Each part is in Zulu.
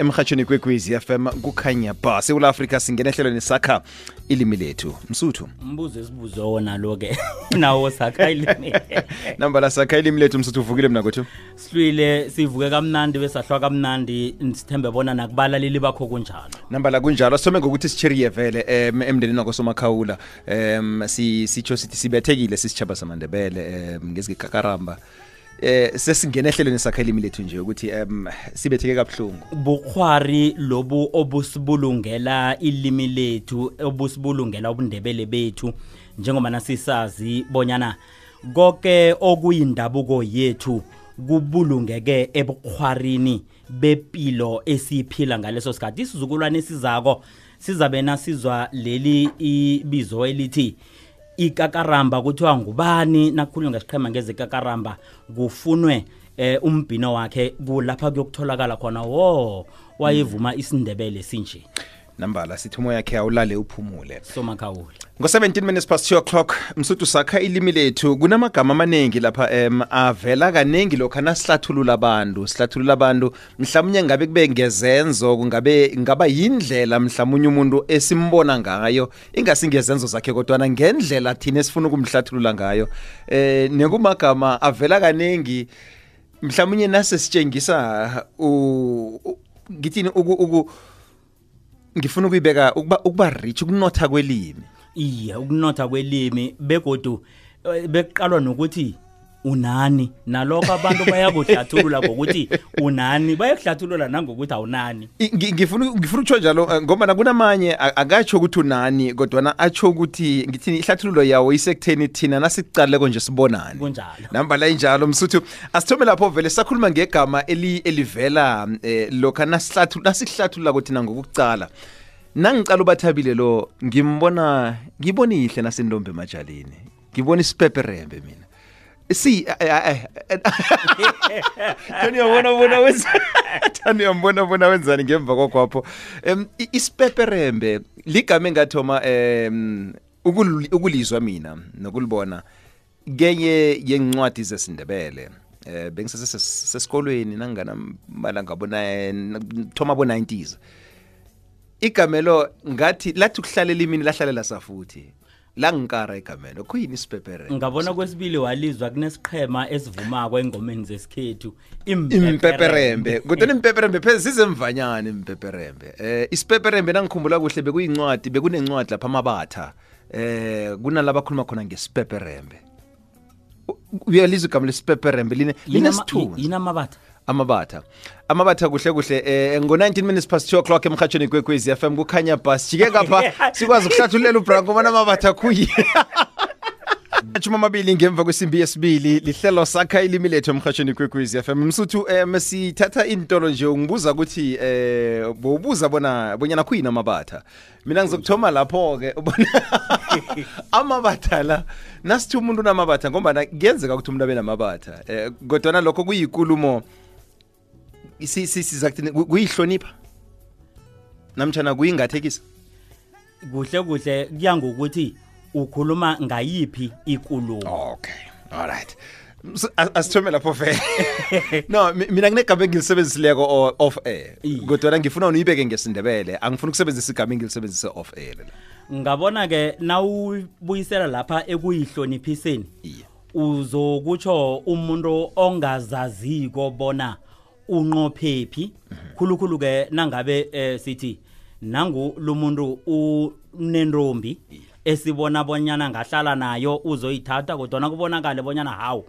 emhatshweni kwekwezi FM kukhanya ba. Seula africa singena ehlelweni sakha ilimi lethu. Msuthu. Umbuzo esibuzo wona lo ke nawo sakha ilimi. Namba la sakha ilimi lethu msuthu uvukile mna kwethu? Silwile sivuke kamnandi besahlwa kamnandi. Sithembe bona nakubalaleli bakho kunjalo. Namba la kunjalo. Sithome ngokuthi sicheriye vele em emndenini wakosomakhawula si sitsho sithi sibethekile sisichaba samandebele em ngezigikakaramba eh sesingena ehlelweni sakha ilimi lethu nje ukuthi em sibetheke kabuhlungu. Bukhwari lobu obusibulungela ilimi lethu obusibulungela ubundebele bethu njengoba nasisazi bonyana konke okuyindabuko yethu kubulungeke ebukhwarini bepilo esiphila ngaleso sikhathi. Isizukulwane esizako sizabe nasizwa leli ibizo elithi ikakaramba kuthiwa ngubani nakukhulunywa ngesiqhema ngezekakaramba kufunwe eh umbhino wakhe kulapha kuyokutholakala khona. Wo wayevuma isindebele sinje. Nambala sithi umoya yakhe awulale uphumule. Somakhawula ngo-17 minutes past 2 o'clock msuthu sakha ilimi lethu kunamagama amaningi lapha em avela kaningi lokhu nasihlathulula abantu sihlathulula abantu. Mhlawumnye ngabe kube ngezenzo kungabe ngaba yindlela mhlawumnye umuntu esimbona ngayo ingasingezenzo zakhe kodwana ngendlela thina esifuna ukumhlathulula ngayo. Eh nekumagama avela kaningi mhlawumnye nasesitshengisa u- u- ngithini uku, uku ngifuna ukuyibeka ukuba ukuba rich ukunotha kwelimi. Iye ukunotha kwelimi begodu eh, beqalwa nokuthi unani. Nalokho abantu bayakuhlathulula ngokuthi unani bayakuhlathulula nangokuthi awunani. Ngifuna ngifuna ukutsho njalo eh, ngoba kunamanye akatsho ukuthi unani kodwana atsho ukuthi ngithini ihlathululo yawo isekutheni thina nasicaleko nje sibonani. Kunjalo. Namba la injalo msuthu. Asithome lapho vele sakhuluma ngegama eli elivela eh, lokha nasihlathu- nasihlathulula kuthina ngokucala nangicala ubathabile lo ngimbona ngibona ihle nasentombi emajaleni ngibona isipeperembe mina. Si Thani uyabona bona wenza Thani uyambona bona wenzani ngemva kwakwapho em isipeperembe ligama engathoma em ukul- ukulizwa mina nokulibona kenye yencwadi zesindebele. Eh bengisesesikolweni nangana malanga bona thoma bo 90s igamelo ngathi lathi ukuhlalela imini lahlalela safuthi. La ngikara igamelo kuyini isipeperembe ngabona kwesibili walizwa kunesiqhema esivumako engomeni zesikhethu impeperembe. Kodwa impeperembe pheze sizemvanyana impeperembe. Eh isipeperembe nangikhumbula kuhle bekuyincwadi bekunencwadi lapha amabatha eh kunalaba akhuluma khona ngesipeperembe. U- uyalizwa igama lesipeperembe line linesithunzi. yini amabatha amabatha kuhle kuhle eh ngo-19 minutes past 2 o'clock emhatshweni kwekwezi FM kukhanya bus. Jike kapha sikwazi ukuhlathulela ubranko bona amabatha kuyi Achuma amabili ngemva kwesimbi yesibili lihlelo sakha ilimi lethu emhatshweni kwekwezi FM msuthu um sithatha intolo nje ungibuza ukuthi eh bowubuza bona bonyana kuyini amabatha mina ngizokuthoma lapho ke ubona amabatha la nasithi umuntu unamabatha ngoba kuyenzeka ukuthi umuntu abe namabatha um kodwa lokho kuyikulumo si si sizakuthini ku- kuyihlonipha? Namtjana kuyingathekisa? Kuhle kuhle. Kuya ngokuthi ukhuluma ngayiphi ikulumo okay alright So, as- asithome lapho fe no mi- mina kunegama engilisebenzisileko off air. Iye. kodwa ngifuna uniyibeke ngesindebele. Angifuna ukusebenzisa igama engilisebenzise off air la ngabona ke nawubuyisela lapha ekuyihloniphiseni uzokutsho umuntu ongazaziko bona unqophephi khulukhulu ke nangabe eh, sithi nangu lumuntu unentombi esibona bonyana ngahlala nayo uzoyithatha kodwa kubonakale bonyana hawu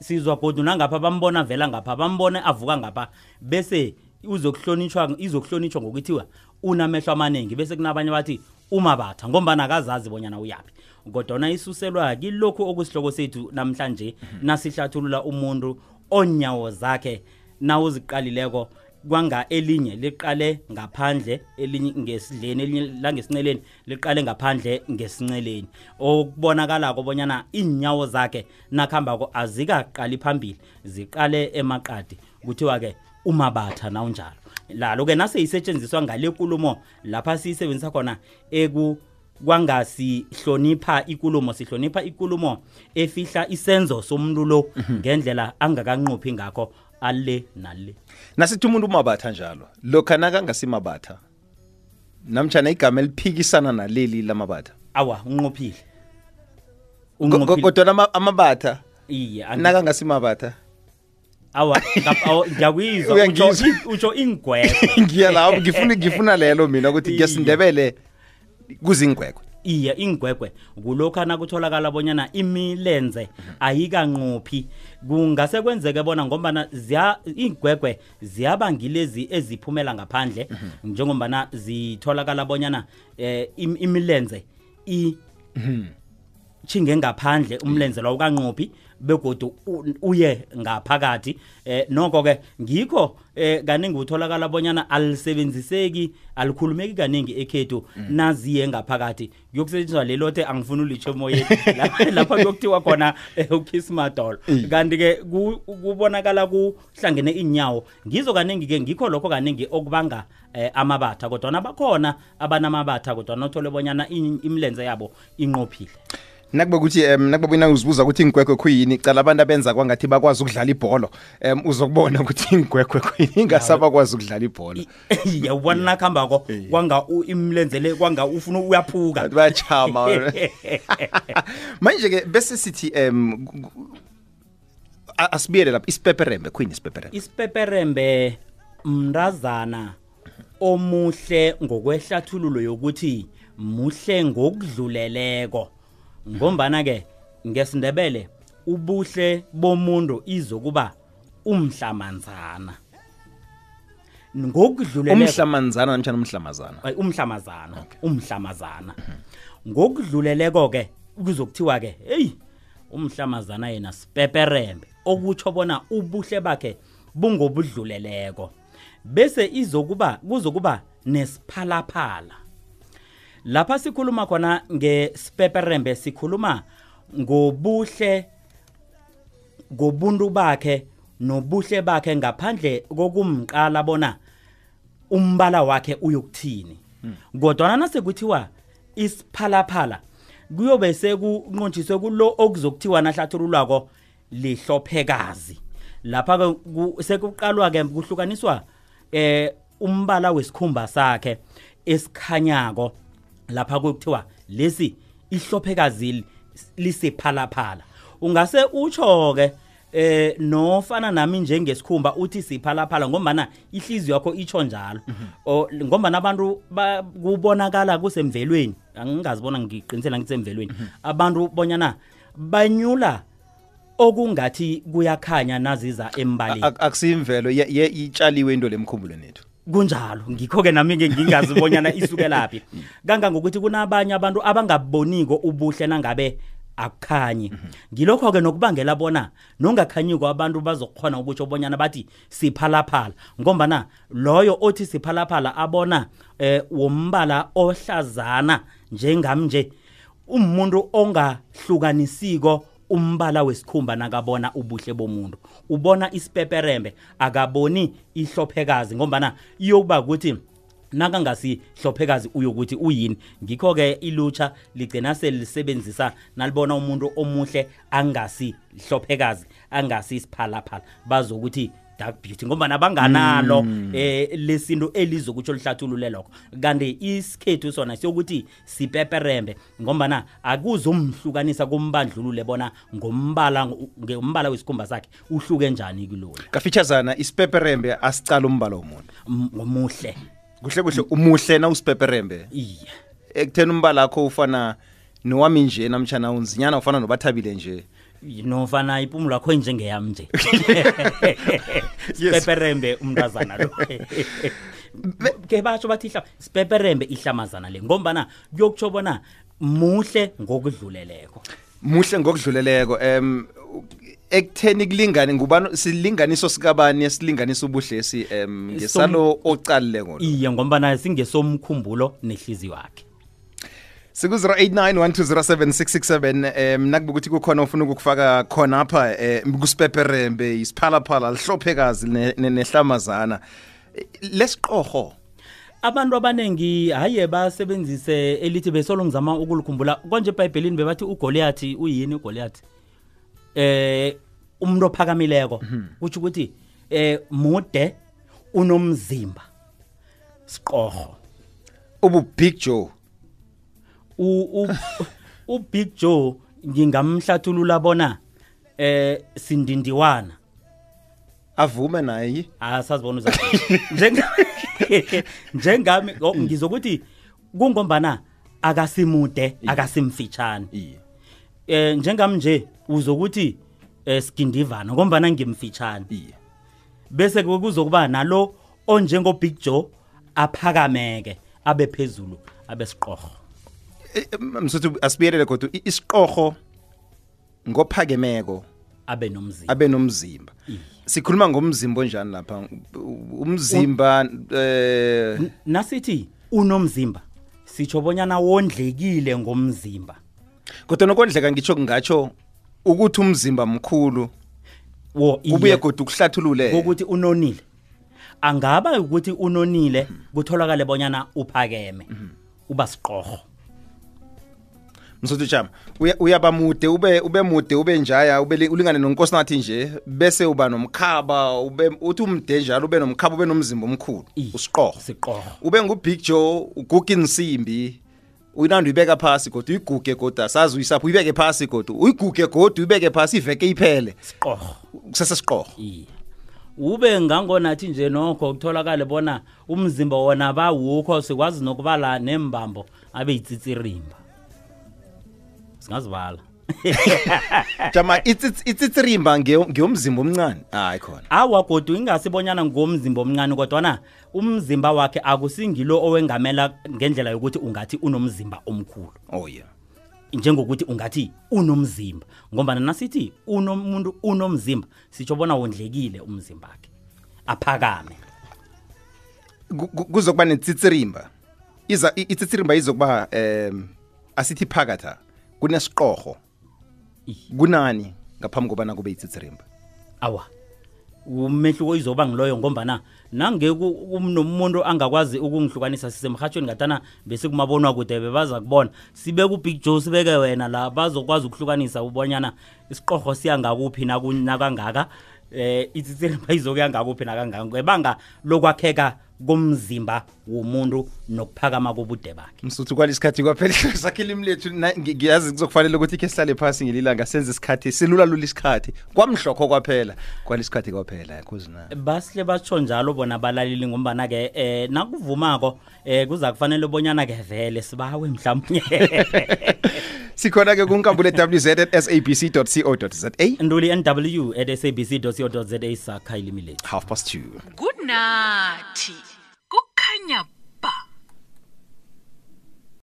sizwa godu nangapha bambona vela ngapha bambone avuka ngapha bese uzokuhlonitshwa izokuhlonitshwa ngokuthiwa unamehlo amaningi bese kunabanye bathi umabatha ngombana akazazi bonyana uyaphi. Kodwa isuselwa kilokhu okusihloko sethu namhlanje nasihlathulula umuntu onyawo zakhe nawuziqalileko kwanga elinye liqale ngaphandle elinye ngesidleni elinye langesinceleni liqale ngaphandle ngesinceleni. Okubonakalako bonyana inyawo zakhe nakhambako azikaqali phambili ziqale emaqadi. Kuthiwa ke umabatha nawunjalo. Lalo ke naseyisetshenziswa ngale nkulumo lapha siyisebenzisa khona eku kwangasihlonipha ikulumo sihlonipha ikulumo efihla isenzo somuntu lo ngendlela angakanqophi ngakho. Ale nale. Nasithi umuntu umabatha njalo. Lokha nakangasimabatha namtshana igama eliphikisana naleli lamabatha. Awa unqophile. Ko- ko- kodwana amabatha iye nakangasimabatha awa ngiyakuyizwa utsho ingwekwe ngiya lapho ngifuna ngifuna lelo mina ukuthi ngiyasindebele ngesindebele kuzingwegwe iye ingwegwe. Kulokhana kutholakala bonyana imilenze ayikanqophi. Kungase kwenzeke bona ngombana ziya ingwegwe ziyabangilezi eziphumela ngaphandle njengombana zitholakala bonyana im- imilenze i chinge ngaphandle umlenze lawo kanqophi begodu uye ngaphakathi. Eh noko ke ngikho eh kaningi utholakala bonyana alisebenziseki alikhulumeki kaningi ekhethu naziye ngaphakathi. Kuyokusetshenziswa lelothe angifuni ulitsho emoyeni. Lapha- kuyokuthiwa khona eh, ukiss madolo. Kanti ke ku- kubonakala kuhlangene inyawo ngizo kaningi ke ngikho lokho kaningi okubanga eh, amabatha kodwa bakhona abanamabatha kodwa nothole bonyana imilenze yabo inqophile. Nakube ukuthi um nakube wena uzibuza ukuthi ingwegwe khuyini cala abantu abenza kwangathi bakwazi ukudlala ibholo. Um uzokubona ukuthi ingwegwe khuyini ingasabakwazi ukudlala ibholo. Ya ubona nakuhambako kwanga u- imilenze le kwanga ufuna uyaphuka bayachama manje-ke bese sithi um asibiyele lapho isipeperembe khuyini isipeperembe? Isipeperembe mndazana omuhle ngokwehlathululo yokuthi muhle ngokudluleleko. Ngombana ke ngesindebele ubuhle bomuntu izokuba umhlamanzana ngokudluleleko umhlamanzana namtshana umhlamazana? Ay, umhlamazana umhlamazana. Ngokudluleleko ke kuzokuthiwa ke hey umhlamazana yena sipeperembe okutsho bona ubuhle bakhe bungobudluleleko. Bese izokuba kuzokuba nesiphalaphala. Lapha sikhuluma khona ngesipeperembe sikhuluma ngobuhle ngobuntu bakhe nobuhle bakhe ngaphandle kokumqala bona umbala wakhe uyokuthini. Kodwa nase kuthiwa isiphalaphala kuyobe sekunqonjiswe kulo okuzokuthiwa nahlathululwako lihlophekazi. Lapha ke ku- sekuqalwa ke kuhlukaniswa eh umbala wesikhumba sakhe esikhanyako. Lapha kuthiwa lesi ihlophekazi li- lisiphalaphala. Ungase utsho ke eh nofana nami njengesikhumba uthi siphalaphala ngombana ihliziyo yakho itsho njalo. O ngombana abantu ba- kubonakala kusemvelweni. Angingazibona ngiqinisela ngisemvelweni abantu bonyana banyula okungathi kuyakhanya naziza embaleni. Ak- akusiyimvelo itshaliwe into lemkhumbulweni ethu kunjalo. Ngikho-ke nami-ke ngingazibonyana isukelaphi kangangokuthi kunabanye abantu abangaboniko ubuhle nangabe akukhanyi. Ngilokho-ke nokubangela bona nongakhanyiko abantu bazokhona ukutsho bonyana bathi siphalaphala. Ngombana loyo othi siphalaphala abona eh wombala ohlazana njengami nje umuntu ongahlukanisiko umbala wesikhumba nakabona ubuhle bomuntu. Ubona isipeperembe akaboni ihlophekazi ngombana iyokuba ukuthi nakangasiihlophekazi uyokuthi uyini. Ngikho-ke ilutsha ligcina selisebenzisa nalibona umuntu omuhle angasihlophekazi angasisiphalaphala bazokuthi dark beauty ngombana banganalo eh lesinto elizokutsho lihlathulule lokho. Kanti isikhethu sona siyokuthi sipeperembe ngombana akuzomhlukanisa kumbandlulule bona ngombala ngombala wesikhumba sakhe uhluke njani kulona kafitshazana isipeperembe asicala umbala womuntu. Ngomuhle kuhle kuhle umuhle na usipeperembe? Iye. Ekutheni umbala akho ufana nowami nje namtshana unzinyana ufana nobathabile nje nofana ipumulo yakho njengeyami nje. Sipeperembe umntazana lo. Ke batsho bathi ihla sipeperembe ihlamazana le ngombana kuyokutsho bona muhle ngokudluleleko. Muhle ngokudluleleko um ekutheni kulingane ngubani silinganiso sikabani esilinganisa ubuhlesi um ngesalo ocalile ngolo iye ngombana singesomkhumbulo nehliziyo yakhe siku-089 um nakube ukuthi kukhona ufuna ukukufaka khona apha um kusipeperembe isiphalaphala lihlophekazi ne- ne- nehlamazana Eh, lesiqorho. Abantu abaningi haye basebenzise elithi besolo ngizama ukulikhumbula. Konje ebhayibhelini bebathi ugoliathi uyini ugoliathi eh umuntu ophakamileko. Kutsho ukuthi eh mude unomzimba. Siqoho ubu big joe. U u u Big Joe ngingamhlathulula bona eh sindindiwana. Avume naye asazibona uza njenga njengami o, ngizokuthi kungombana akasimude akasimfitshane eh njengami nje uzokuthi eh skindivana ngombana ngimfitshane bese kuzokuba nalo onjengo Big Joe aphakameke abe phezulu abe siqoho msuthu asibiyelele kodwa i- isiqorho ngophakemeko abe nomzimba. abe nomzimba. Sikhuluma ngomzimba onjani lapha? Umzimba eh nasithi unomzimba. Sitsho bonyana wondlekile ngomzimba. Kodwa nokondleka ngitsho kungatsho ukuthi umzimba mkhulu wo ubuye kodwa ukuhlathulule ukuthi unonile. Angaba ukuthi unonile kutholakale bonyana uphakeme. Uba siqoho msuthu jama uya- uyaba mude ube ube mude ube njaya ube li- ulingane nonkosinathi nje bese uba nomkhaba ube uthi umde njalo ube nomkhaba ube nomzimba omkhulu. Usiqorho siqoho ube ngubig joe uguga insimbi uyinanda uyibeka phasi kodwa uyiguge kodwa asazi uyisapho uyibeke phasi kodwa uyiguge kodwa uyibeke phasi iveke iphele. Siqoho kusesesiqorho iye. Ube ngangonathi nje nokho kutholakale bona umzimba wona bawukho sikwazi nokubala nembambo abe yitsitsirimba singazibala jama itsitsi- itsitsirimba ngeyo- ngeyomzimba omncane. Hayi khona. Awa godu ingasibonyana ngomzimba omncane kodwana umzimba wakhe akusingilo owengamela ngendlela yokuthi ungathi unomzimba omkhulu. Oh yeah. Njengokuthi ungathi unomzimba ngoba nasithi unomuntu unomzimba sitsho bona wondlekile umzimba wakhe. Aphakame. Ku- ku- kuzokuba netsitsirimba iza i- itsitsirimba izokuba em asithi phakatha. Kunesiqorho. Kunani ngaphambi kobana kube itsitsirimba awa umehluko izoba ngiloyo ngombana nange nomuntu angakwazi ukungihlukanisa sisemhatshweni ngatana bese kumabonwa kude bebaza kubona. Sibeke ubig joe sibeke wena la bazokwazi ukuhlukanisa ubonyana isiqorho siya ngakuphi naku- nakangaka eh itsitsiremba izokuya ngakuphi nakangaka. Ngebanga lokwakheka komzimba womuntu nokuphakama kobude bakhe. Msuthu kwalesikhathi kwaphela sakhe ilimi lethu na- ngi- ngiyazi kuzokufanele ukuthi ke sihlale phasi ngelilanga senze isikhathi silula lula isikhathi. Kwamhlokho kwaphela kwalesikhathi kwaphela kuzina basihle batsho njalo bona balaleli ngombana-ke eh nakuvumako eh kuza kufanele bonyana ke vele sibawe mhlawumnye. sikhona ke kunkambule www@sabc.co.za nduli nw@sabc.co.za sakha ilimi lethu. Half past 2 good night. Kukhanya